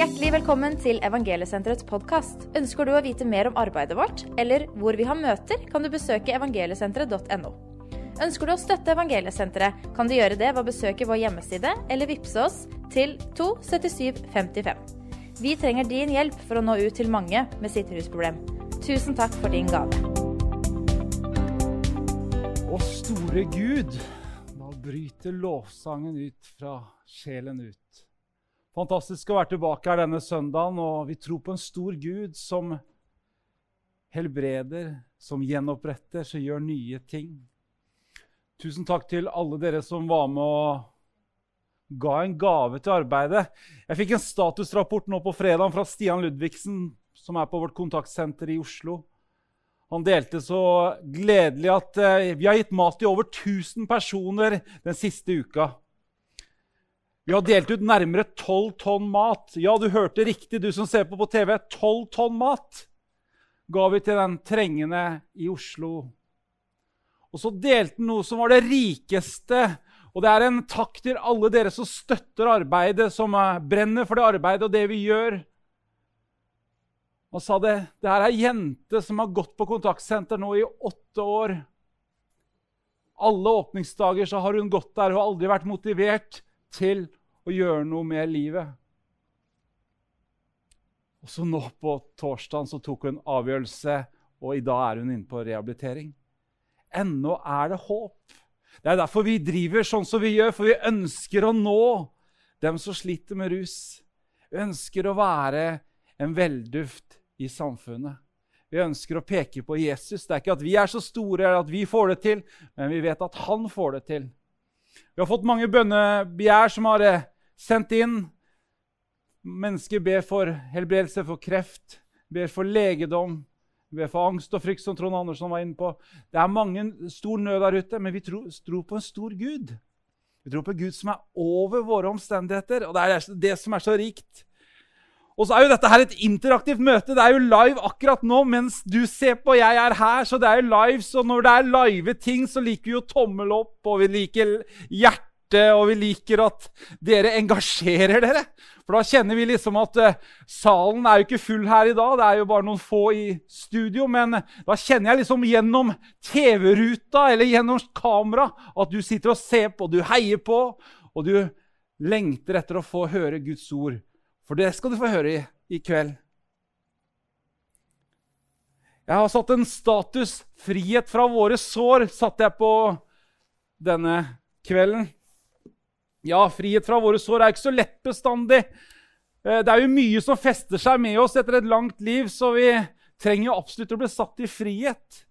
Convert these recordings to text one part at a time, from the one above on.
Hjertelig velkommen til Evangeliesenterets podkast. Ønsker du å vite mer om arbeidet vårt, eller hvor vi har møter, kan du besøke evangeliesenteret.no. Ønsker du å støtte Evangeliesenteret, kan du gjøre det ved å besøke vår hjemmeside eller vippse oss til 27755. Vi trenger din hjelp for å nå ut til mange med sitt rusproblem. Tusen takk for din gave. Å store Gud, da bryter lovsangen ut fra sjelen ut. Fantastisk å være tilbake her denne søndagen, og vi tror på en stor Gud som helbreder, som gjenoppretter, som gjør nye ting. Tusen takk til alle dere som var med og ga en gave til arbeidet. Jeg fikk en statusrapport nå på fredag fra Stian Ludvigsen, som er på vårt kontaktsenter i Oslo. Han delte så gledelig at eh, vi har gitt mat til over 1000 personer den siste uka. Vi har delt ut nærmere 12 tonn mat. Ja, du hørte riktig, du som ser på på TV. 12 tonn mat ga vi til den trengende i Oslo og så delte han noe som var det rikeste. Og det er en takk til alle dere som støtter arbeidet, som brenner for det arbeidet og det vi gjør. Han sa det. Det her er ei jente som har gått på kontaktsenter nå i åtte år. Alle åpningsdager så har hun gått der og aldri vært motivert til å gjøre noe med livet. Og så nå på torsdag tok hun avgjørelse, og i dag er hun inne på rehabilitering. Ennå er det håp. Det er derfor vi driver sånn som vi gjør, for vi ønsker å nå dem som sliter med rus. Vi ønsker å være en velduft i samfunnet. Vi ønsker å peke på Jesus. Det er ikke at vi er så store eller at vi får det til, men vi vet at han får det til. Vi har fått mange bønnebegjær som har eh, sendt inn. Mennesker ber for helbredelse for kreft, ber for legedom, ber for angst og frykt, som Trond Andersson var inne på. Det er mange stor nød der ute, men vi tror, på en stor Gud. Vi tror på Gud som er over våre omstendigheter, og det er det som er så rikt. Og så er jo dette her et interaktivt møte. Det er jo live akkurat nå mens du ser på. Jeg er her, så det er jo live. Så når det er live ting, så liker vi jo tommel opp, og vi liker hjerte og vi liker at dere engasjerer dere. For da kjenner vi liksom at uh, salen er jo ikke full her i dag, det er jo bare noen få i studio. Men da kjenner jeg liksom gjennom TV-ruta eller gjennom kamera at du sitter og ser på, du heier på, og du lengter etter å få høre Guds ord. For det skal du få høre i, i kveld. Jeg har satt en status 'frihet fra våre sår' satte jeg på denne kvelden. Ja, frihet fra våre sår er ikke så lett bestandig. Eh, det er jo mye som fester seg med oss etter et langt liv, så vi trenger jo absolutt å bli satt i frihet.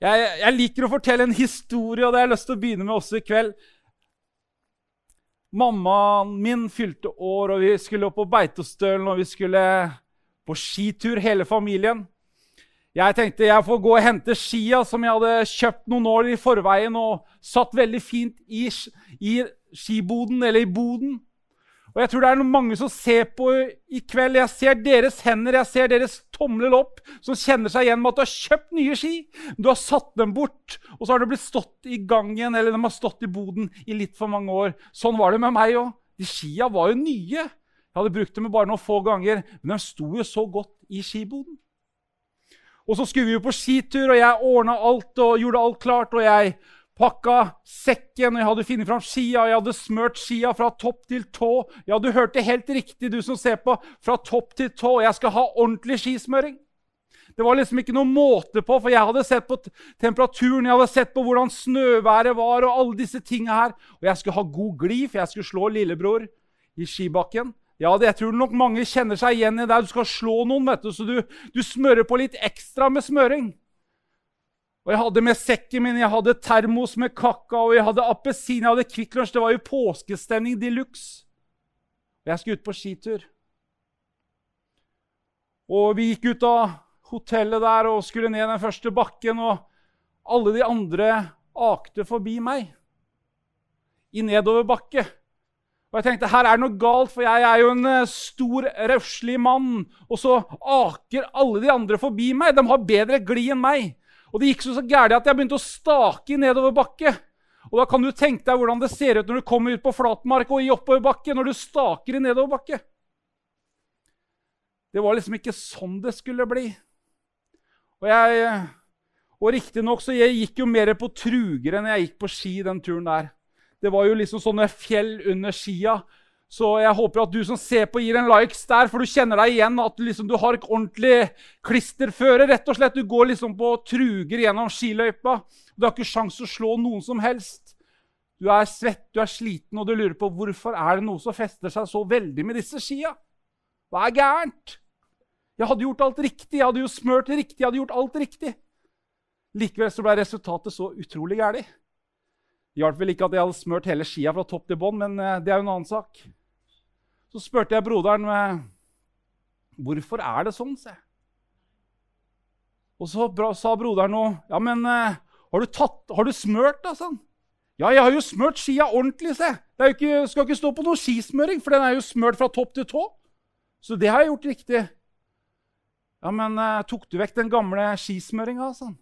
Jeg, jeg, liker å fortelle en historie, og det har jeg lyst til å begynne med også i kveld. Mammaen min fylte år, og vi skulle opp på Beitostølen og vi skulle på skitur, hele familien. Jeg tenkte jeg får gå og hente skia som jeg hadde kjøpt noen år i forveien og satt veldig fint i, i skiboden eller i boden. Og jeg tror det er mange som ser på i kveld. Jeg ser deres hender, jeg ser deres tomler opp, som kjenner seg igjen med at du har kjøpt nye ski. Du har satt dem bort, og så har de blitt stått i gangen eller de har stått i boden i litt for mange år. Sånn var det med meg òg. De skia var jo nye. Jeg hadde brukt dem bare noen få ganger, men de sto jo så godt i skiboden. Og så skulle vi jo på skitur, og jeg ordna alt og gjorde alt klart. og jeg pakka sekken, og jeg hadde funnet fram skia, jeg hadde smørt skia fra topp til tå. Ja, du hørte helt riktig, du som ser på. Fra topp til tå. Jeg skal ha ordentlig skismøring. Det var liksom ikke noen måte på, for jeg hadde sett på temperaturen, jeg hadde sett på hvordan snøværet var, og alle disse tinga her. Og jeg skulle ha god glid, for jeg skulle slå lillebror i skibakken. Ja, det, jeg tror nok mange kjenner seg igjen i det. Du skal slå noen, vet du, så du, du smører på litt ekstra med smøring. Og jeg hadde med sekken min, jeg hadde termos med kakao, jeg hadde appelsin, jeg hadde Kvikk Lunsj. Det var jo påskestemning de luxe. Og jeg skulle ut på skitur. Og vi gikk ut av hotellet der og skulle ned den første bakken, og alle de andre akte forbi meg i nedoverbakke. Og jeg tenkte her er det noe galt, for jeg er jo en eh, stor, røslig mann. Og så aker alle de andre forbi meg. De har bedre glid enn meg. Og det gikk så, så gærent at jeg begynte å stake i nedoverbakke. Og da kan du tenke deg hvordan det ser ut når du kommer ut på flatmark og i oppoverbakke når du staker i nedoverbakke. Det var liksom ikke sånn det skulle bli. Og jeg, og riktignok så jeg gikk jo mer på truger enn jeg gikk på ski den turen der. Det var jo liksom sånne fjell under skia. Så jeg håper at du som ser på, gir en likes der, for du kjenner deg igjen. At liksom, du har et ordentlig klisterføre. rett og slett. Du går liksom på truger gjennom skiløypa. Du har ikke sjans å slå noen som helst. Du er svett, du er sliten, og du lurer på hvorfor er det noe som fester seg så veldig med disse skia. Hva er gærent? Jeg hadde gjort alt riktig, jeg hadde jo smørt riktig, jeg hadde gjort alt riktig. Likevel så ble resultatet så utrolig gærent. Det hjalp vel ikke at jeg hadde smørt hele skia fra topp til bånn, men eh, det er jo en annen sak. Så spurte jeg broderen eh, hvorfor er det sånn. Se. Og så sa broderen noe. Ja, men eh, har du, tatt, har du smørt, da? sånn? Ja, jeg har jo smørt skia ordentlig, se. Det ikke, skal ikke stå på noe skismøring, for den er jo smørt fra topp til tå. Så det har jeg gjort riktig. Ja, men uh, tok du vekk den gamle skismøringa? Sånn?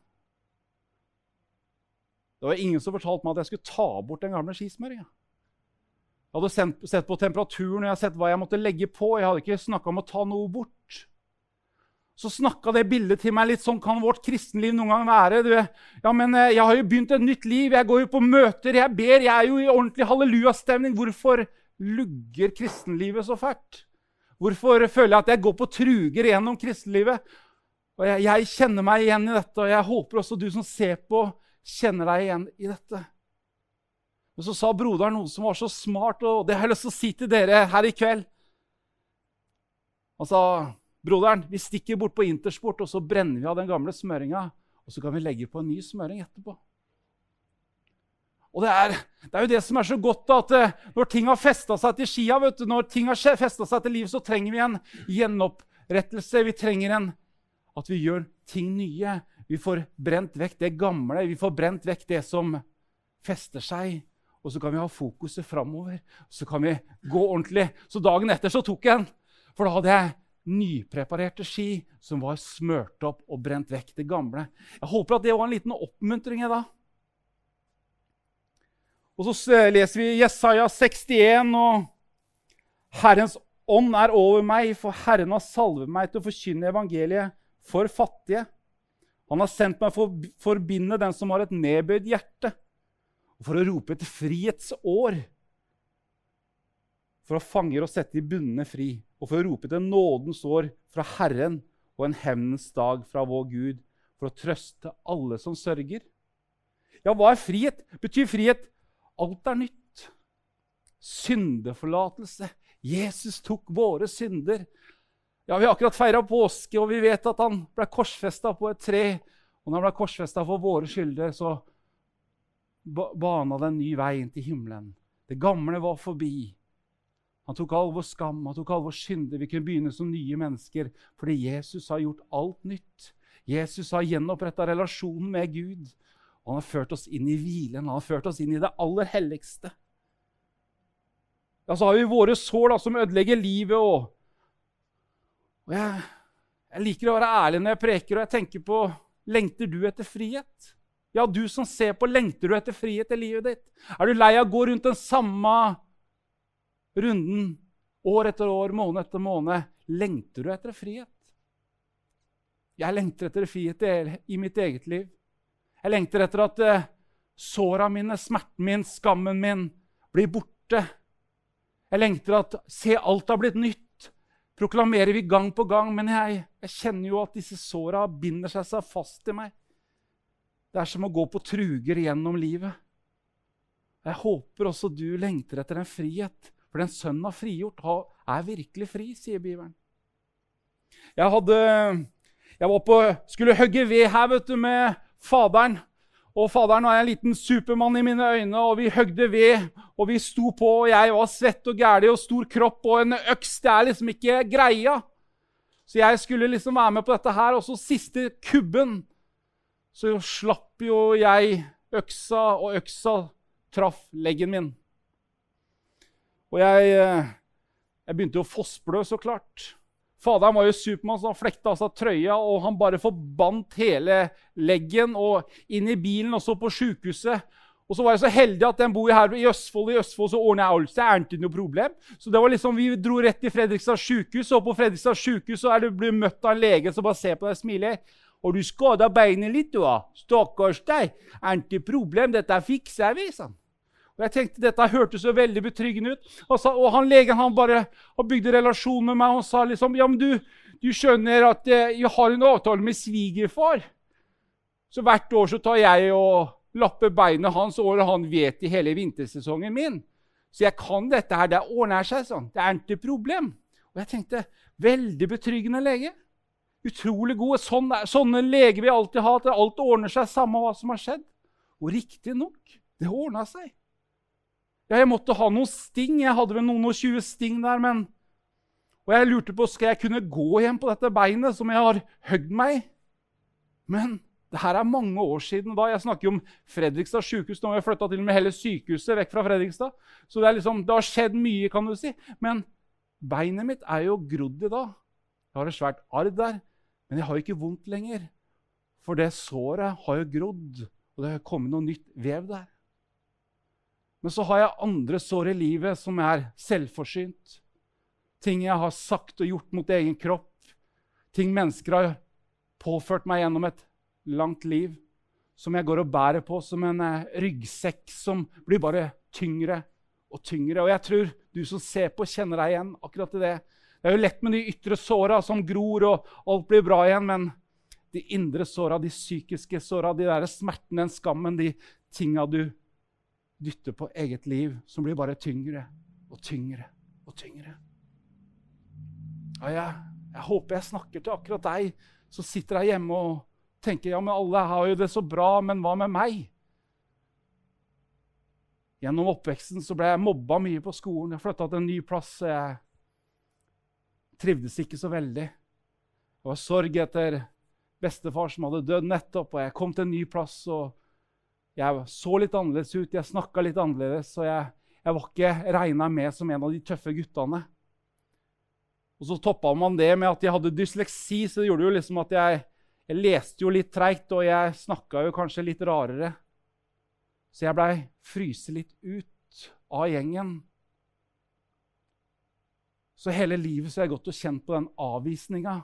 Det var ingen som fortalte meg at jeg skulle ta bort den gamle skismøringa. Jeg hadde sett på temperaturen og jeg hadde sett hva jeg måtte legge på. Jeg hadde ikke snakka om å ta noe bort. Så snakka det bildet til meg litt sånn kan vårt kristenliv noen gang være. Du, ja, men eh, Jeg har jo begynt et nytt liv, jeg går jo på møter, jeg ber. Jeg er jo i ordentlig hallelujastemning. Hvorfor lugger kristenlivet så fælt? Hvorfor føler jeg at jeg går på truger gjennom kristenlivet? Og jeg, jeg, kjenner meg igjen i dette, og jeg håper også du som ser på, kjenner deg igjen i dette. Men så sa broderen noe som var så smart, og det har jeg lyst til å si til dere her i kveld. Han sa, 'Broderen, vi stikker bort på Intersport, og så brenner vi av den gamle smøringa.' 'Og så kan vi legge på en ny smøring etterpå.' Og det er, det er, jo det som er så godt, da, at eh, når ting har festa seg til skia, vet du, når ting har festa seg til liv, så trenger vi en gjenopprettelse. Vi trenger en, at vi gjør ting nye. Vi får brent vekk det gamle, vi får brent vekk det som fester seg. Og så kan vi ha fokuset framover. Så kan vi gå ordentlig. Så dagen etter så tok jeg den. For da hadde jeg nypreparerte ski som var smørt opp og brent vekk det gamle. Jeg håper at det var en liten oppmuntring. da. Og så leser vi Jesaja 61, og Herrens ånd er over meg, for Herren har salvet meg til å forkynne evangeliet for fattige. Han har sendt meg for å forbinde den som har et nedbøyd hjerte, for å rope et frihetsår. For å fange og sette de bundne fri, og for å rope til nådens år fra Herren og en hevnens dag fra vår Gud, for å trøste alle som sørger. Ja, hva er frihet? Betyr frihet Alt er nytt. Syndeforlatelse. Jesus tok våre synder. Ja, Vi har akkurat feira påske, og vi vet at han ble korsfesta på et tre. Og når han ble korsfesta for våre skylder, så bana en ny vei inn til himmelen. Det gamle var forbi. Han tok all vår skam, han tok all vår synder. Vi kunne begynne som nye mennesker fordi Jesus har gjort alt nytt. Jesus har gjenoppretta relasjonen med Gud. Og han har ført oss inn i hvilen, han har ført oss inn i det aller helligste. Ja, så har vi våre sår da, som ødelegger livet. òg. og jeg, jeg, liker å være ærlig når jeg preker, og jeg tenker på Lengter du etter frihet? Ja, du som ser på, lengter du etter frihet i livet ditt? Er du lei av å gå rundt den samme runden år etter år, måned etter måned? Lengter du etter frihet? Jeg lengter etter frihet i mitt eget liv. Jeg lengter etter at uh, såra mine, smerten min, skammen min blir borte. Jeg lengter at se, alt har blitt nytt. Proklamerer vi gang på gang. Men jeg, jeg kjenner jo at disse såra binder seg, seg fast i meg. Det er som å gå på truger gjennom livet. Jeg håper også du lengter etter en frihet. For den sønnen har frigjort, er virkelig fri, sier Bibelen. Jeg, hadde, jeg på, skulle hogge ved her vet du, med Faderen. Og faderen var en liten supermann i mine øyne, og vi høgde ved. Og vi sto på, og jeg var svett og gæli og stor kropp, og en øks det er liksom ikke greia. Så jeg skulle liksom være med på dette her. Og så siste kubben, så slapp jo jeg øksa, og øksa traff leggen min. Og jeg, eh, jeg begynte å fossblø, så klart. Faderen var jo Supermann, så han flekta av seg trøya og han bare forbandt hele leggen og inn i bilen og så på sjukehuset. Og så var jeg så heldig at den bor her i Østfold. I Østfold så ordna jeg alt, så det ikke noe problem. Så det var liksom, Vi dro rett til Fredrikstad sykehus, og på Fredrikstad sykehus så er du blitt møtt av en lege som bare ser på deg og smiler. Og du skada beinet litt, du, òg. Stakkars deg. Ikke problem, dette fikser vi, sa han. Og jeg tenkte Dette hørtes så veldig betryggende ut. Og, sa, og han legen han bare har bygd relasjon med meg og sa liksom Ja, men du, du skjønner at eh, jeg har en avtale med svigerfar. Så hvert år så tar jeg og lapper beinet hans, og han vet i hele vintersesongen min. Så jeg kan dette her. Det ordner seg sånn. Det er ikke problem. Og jeg tenkte veldig betryggende lege. Utrolig gode. Sånn, sånne leger vil alltid ha. At alt ordner seg, samme hva som har skjedd. Og riktignok, det ordna seg. Ja, jeg måtte ha noen sting. Jeg hadde vel noen og tjue sting der, men Og jeg lurte på skal jeg kunne gå igjen på dette beinet som jeg har høgd meg. Men det her er mange år siden. da. Jeg snakker jo om Fredrikstad sykehus. Nå har jeg flytta til hele sykehuset vekk fra Fredrikstad. Så det, liksom, det, har skjedd mye, kan du si. Men beinet mitt er jo grodd i dag. Jeg har et svært arr der, men jeg har ikke vondt lenger. For det såret har jo grodd, og det har kommet noe nytt vev der. Men så har jeg andre sår i livet som er selvforsynt. Ting jeg har sagt og gjort mot egen kropp. Ting mennesker har påført meg gjennom et langt liv. Som jeg går og bærer på som en eh, ryggsekk som blir bare tyngre og tyngre. Og jeg tror du som ser på, kjenner deg igjen akkurat i det. Det er jo lett med de ytre såra som gror, og alt blir bra igjen. Men de indre såra, de psykiske såra, de der smertene, den skammen, de tinga du dytter på eget liv, som blir bare tyngre og tyngre og tyngre. Ja, jeg, jeg håper jeg snakker til akkurat deg som sitter her hjemme og tenker ja, men alle har jo det så bra, men hva med meg? Gjennom oppveksten så ble jeg mobba mye på skolen. Jeg flytta til en ny plass. Jeg trivdes ikke så veldig. Det var sorg etter bestefar som hadde dødd nettopp, og jeg kom til en ny plass. og jeg så litt annerledes ut, jeg snakka litt annerledes, og jeg, jeg var ikke regna med som en av de tøffe guttene. Og så toppa man det med at jeg hadde dysleksi, så det gjorde jo liksom at jeg, jeg leste jo litt treigt, og jeg snakka jo kanskje litt rarere. Så jeg blei fryst litt ut av gjengen. Så hele livet så har jeg gått og kjent på den avvisninga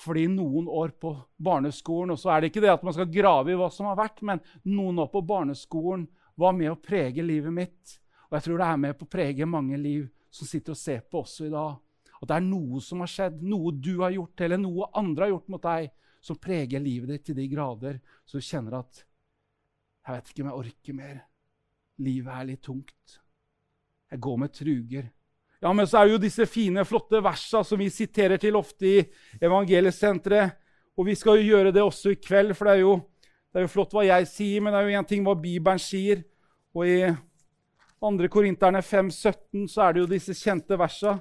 fordi noen år på barneskolen Og så er det ikke det at man skal grave i hva som har vært, men noen år på barneskolen var med å prege livet mitt. Og jeg tror det er med på å prege mange liv som sitter og ser på også i dag. At det er noe som har skjedd, noe du har gjort, eller noe andre har gjort mot deg, som preger livet ditt til de grader, så du kjenner at Jeg vet ikke om jeg orker mer. Livet er litt tungt. Jeg går med truger. Ja, men så er det jo disse fine, flotte versa som vi siterer til ofte i evangeliesenteret. Og vi skal jo gjøre det også i kveld, for det er, jo, det er jo flott hva jeg sier, men det er jo en ting hva Bibelen sier. Og i 2. Korinterne 5,17 så er det jo disse kjente versa.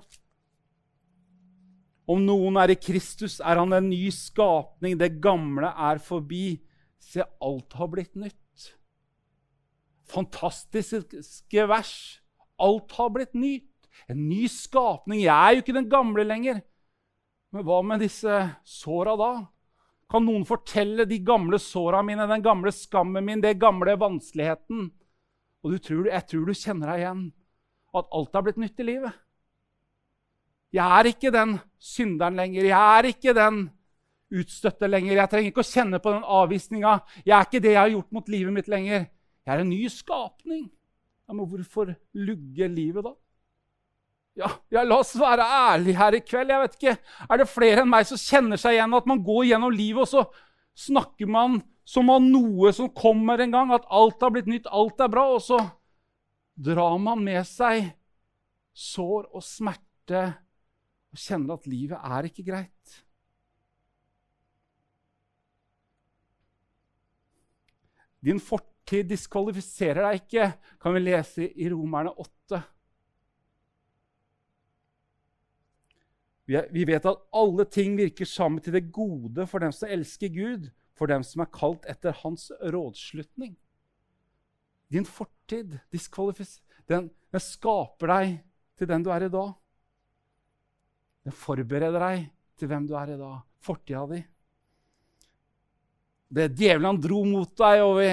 Om noen er i Kristus, er han en ny skapning. Det gamle er forbi. Se, alt har blitt nytt. Fantastiske vers. Alt har blitt nytt. En ny skapning. Jeg er jo ikke den gamle lenger. Men hva med disse såra da? Kan noen fortelle de gamle såra mine, den gamle skammen min, den gamle vanskeligheten? Og tror, jeg tror du kjenner deg igjen. At alt har blitt nytt i livet. Jeg er ikke den synderen lenger. Jeg er ikke den utstøtte lenger. Jeg trenger ikke å kjenne på den avvisninga. Jeg er ikke det jeg har gjort mot livet mitt lenger. Jeg er en ny skapning. Ja, Men hvorfor lugge livet da? Ja, ja, la oss være ærlige her i kveld. Jeg vet ikke, Er det flere enn meg som kjenner seg igjen at man går gjennom livet, og så snakker man som om noe som kommer en gang, at alt har blitt nytt, alt er bra, og så drar man med seg sår og smerte og kjenner at livet er ikke greit. Din fortid diskvalifiserer deg ikke, kan vi lese i Romerne 8. Vi vet at alle ting virker sammen til det gode for dem som elsker Gud, for dem som er kalt etter hans rådslutning. Din fortid den, den skaper deg til den du er i dag. Den forbereder deg til hvem du er i dag. Fortida di. Det djevelen dro mot deg, og vi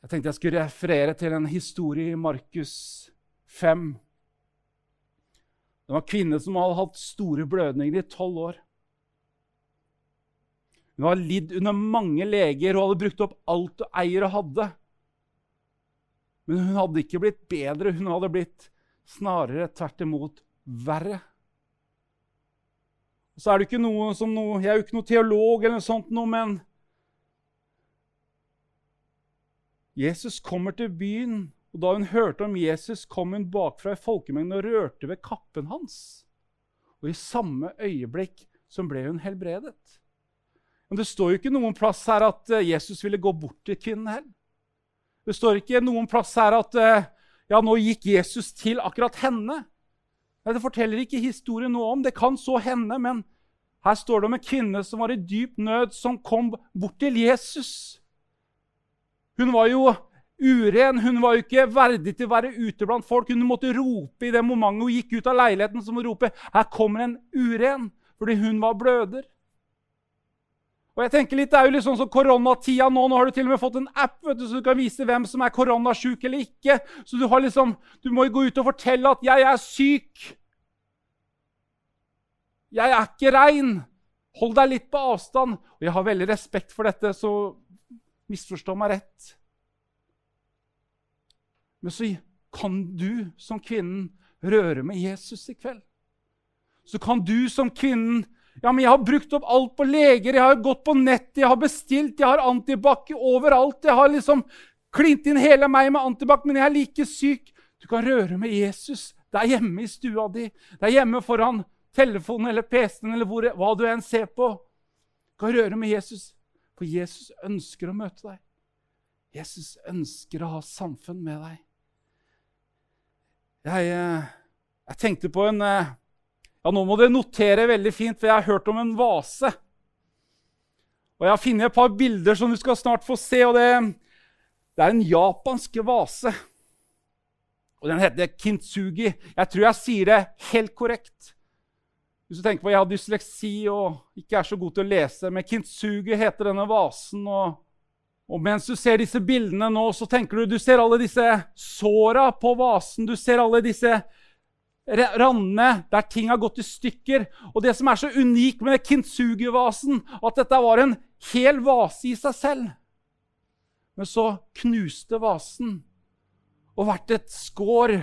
Jeg tenkte jeg skulle referere til en historie i Markus 5. Det var en kvinne som hadde hatt store blødninger i tolv år. Hun hadde lidd under mange leger og hadde brukt opp alt hun eier og hadde. Men hun hadde ikke blitt bedre, hun hadde blitt snarere tvert imot verre. Så er det ikke noe som noe, Jeg er jo ikke noe teolog, eller noe sånt, noe, men Jesus kommer til byen, og da hun hørte om Jesus, kom hun bakfra i folkemengden og rørte ved kappen hans. Og i samme øyeblikk så ble hun helbredet. Men det står jo ikke noen plass her at eh, Jesus ville gå bort til kvinnen heller. Det står ikke noen plass her at eh, ja, nå gikk Jesus til akkurat henne. Nei, Det forteller ikke historien noe om. Det kan så hende, men her står det om en kvinne som var i dyp nød, som kom bort til Jesus. Hun var jo uren, hun var jo ikke verdig til å være ute blant folk. Hun måtte rope i det momentet hun gikk ut av leiligheten. som hun rope, 'Her kommer en uren', fordi hun var bløder. Og jeg tenker litt, Det er jo litt sånn som koronatida nå. Nå har du til og med fått en app vet du, så du kan vise hvem som er koronasjuk eller ikke. Så du, liksom, du må jo gå ut og fortelle at 'jeg er syk'. 'Jeg er ikke rein'. Hold deg litt på avstand. Og jeg har veldig respekt for dette, så misforstå meg rett. Men så kan du som kvinnen røre med Jesus i kveld. Så kan du som kvinnen ja, men jeg har brukt opp alt på leger, jeg har gått på nett, jeg har bestilt, jeg har antibac overalt. Jeg har liksom klint inn hele meg med antibac, men jeg er like syk. Du kan røre med Jesus. Det er hjemme i stua di. Det er hjemme foran telefonen eller PC-en eller hvor, hva du enn ser på. Du kan røre med Jesus, for Jesus ønsker å møte deg. Jesus ønsker å ha samfunn med deg. Jeg, eh, jeg tenkte på en eh, Ja, nå må dere notere veldig fint, for jeg har hørt om en vase. Og Jeg har funnet et par bilder som du skal snart få se. og Det, det er en japansk vase. Og Den heter kintsugi. Jeg tror jeg sier det helt korrekt. Hvis du tenker på at Jeg har dysleksi og ikke er så god til å lese, men kintsugi heter denne vasen. og og mens du ser disse bildene nå, så tenker du du ser alle disse såra på vasen. Du ser alle disse randene der ting har gått i stykker. Og det som er så unikt med kintsugi-vasen, at dette var en hel vase i seg selv. Men så knuste vasen, og hvert et skår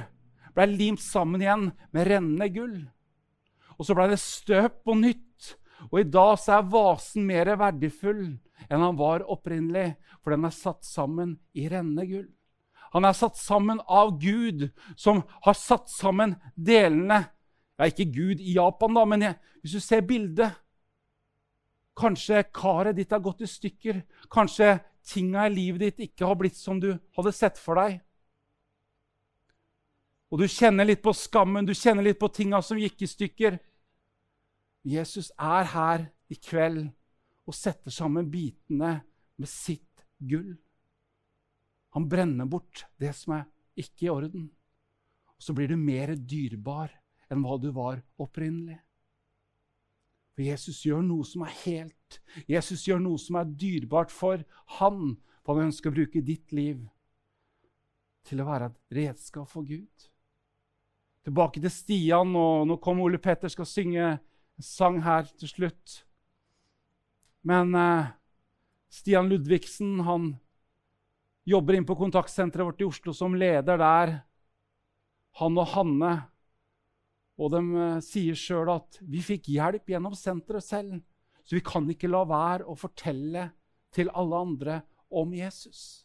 ble limt sammen igjen med rennende gull. Og så ble det støpt på nytt, og i dag så er vasen mer verdifull enn han var opprinnelig, for den er satt sammen i rennende gull. Han er satt sammen av Gud, som har satt sammen delene. Ja, ikke Gud i Japan, da, men jeg, hvis du ser bildet Kanskje karet ditt har gått i stykker. Kanskje tinga i livet ditt ikke har blitt som du hadde sett for deg. Og du kjenner litt på skammen, du kjenner litt på tinga som gikk i stykker. Jesus er her i kveld og setter sammen bitene med sitt gull. Han brenner bort det som er ikke i orden. Og så blir du mer dyrebar enn hva du var opprinnelig. For Jesus gjør noe som er helt. Jesus gjør noe som er dyrebart for han. For han ønsker å bruke ditt liv til å være et redskap for Gud. Tilbake til Stian, og nå kommer Ole Petter skal synge en sang her til slutt. Men eh, Stian Ludvigsen han jobber inn på kontaktsenteret vårt i Oslo som leder der. Han og Hanne. Og de eh, sier sjøl at vi fikk hjelp gjennom senteret selv. Så vi kan ikke la være å fortelle til alle andre om Jesus.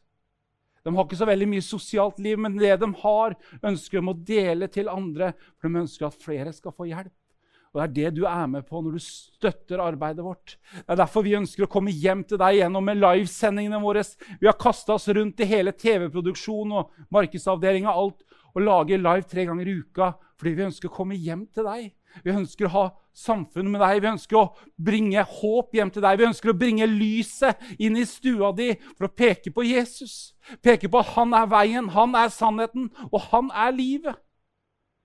De har ikke så veldig mye sosialt liv, men det de har, ønsker de å dele til andre. For de ønsker at flere skal få hjelp. Og Det er det du er med på når du støtter arbeidet vårt. Det er derfor vi ønsker å komme hjem til deg gjennom med livesendingene våre. Vi har kasta oss rundt i hele TV-produksjonen og markedsavdelinga alt, og lager live tre ganger i uka fordi vi ønsker å komme hjem til deg. Vi ønsker å ha samfunn med deg. Vi ønsker å bringe håp hjem til deg. Vi ønsker å bringe lyset inn i stua di for å peke på Jesus. Peke på at han er veien, han er sannheten, og han er livet.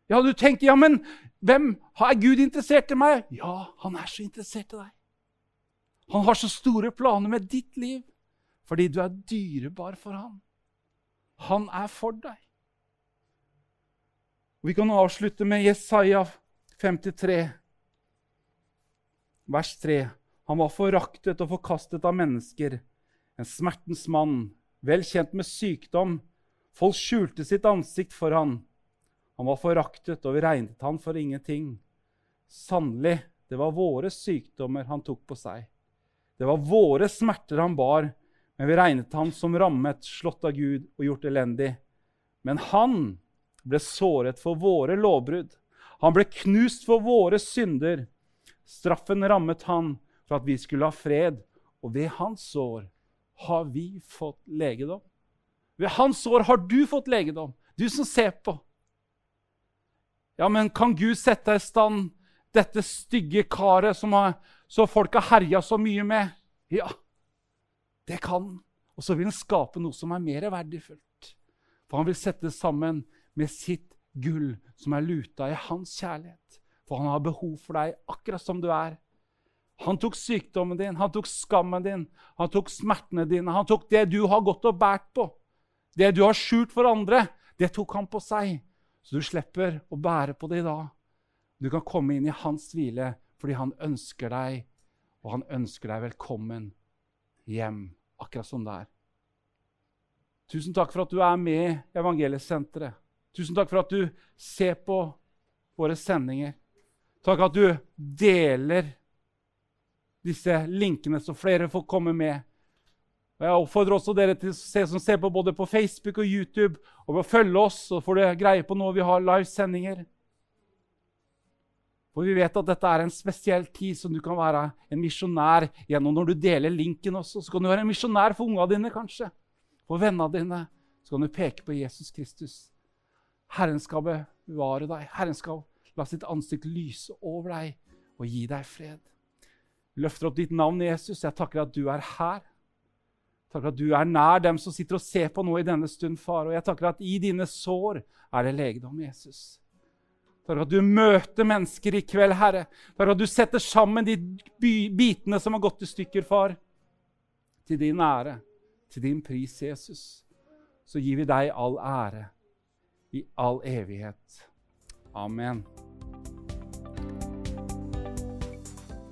Ja, du tenker, ja, men hvem Er Gud interessert i meg? Ja, han er så interessert i deg. Han har så store planer med ditt liv fordi du er dyrebar for ham. Han er for deg. Vi kan avslutte med Jesaja 53, vers 3. Han var foraktet og forkastet av mennesker, en smertens mann, vel kjent med sykdom. Folk skjulte sitt ansikt for han. Han var foraktet, og vi regnet han for ingenting. Sannelig, det var våre sykdommer han tok på seg. Det var våre smerter han bar, men vi regnet han som rammet, slått av Gud og gjort elendig. Men han ble såret for våre lovbrudd. Han ble knust for våre synder. Straffen rammet han for at vi skulle ha fred, og ved hans sår har vi fått legedom. Ved hans sår har du fått legedom, du som ser på. Ja, men kan Gud sette i stand dette stygge karet som, har, som folk har herja så mye med? Ja, det kan han. Og så vil han skape noe som er mer verdifullt. For han vil sette det sammen med sitt gull, som er luta i hans kjærlighet. For han har behov for deg akkurat som du er. Han tok sykdommen din, han tok skammen din, han tok smertene dine. Han tok det du har gått og båret på. Det du har skjult for andre, det tok han på seg. Så du slipper å bære på det i dag. Du kan komme inn i hans hvile fordi han ønsker deg, og han ønsker deg velkommen hjem, akkurat som det er. Tusen takk for at du er med i Evangeliesenteret. Tusen takk for at du ser på våre sendinger. Takk at du deler disse linkene, så flere får komme med. Og Jeg oppfordrer også dere til se, som ser på både på Facebook og YouTube. Og å følge oss, så får du greie på når vi har livesendinger. For vi vet at dette er en spesiell tid som du kan være en misjonær gjennom. Når du deler linken også, så kan du være en misjonær for ungene dine, kanskje. For vennene dine. Så kan du peke på Jesus Kristus. Herren skal bevare deg. Herren skal la sitt ansikt lyse over deg og gi deg fred. Løfter opp ditt navn, Jesus. Jeg takker at du er her. Takker at du er nær dem som sitter og ser på nå i denne stund, far. Og jeg takker at i dine sår er det legedom, Jesus. Takk at du møter mennesker i kveld, Herre. Takk at du setter sammen de bitene som har gått i stykker, far. Til din ære, til din pris, Jesus. Så gir vi deg all ære i all evighet. Amen.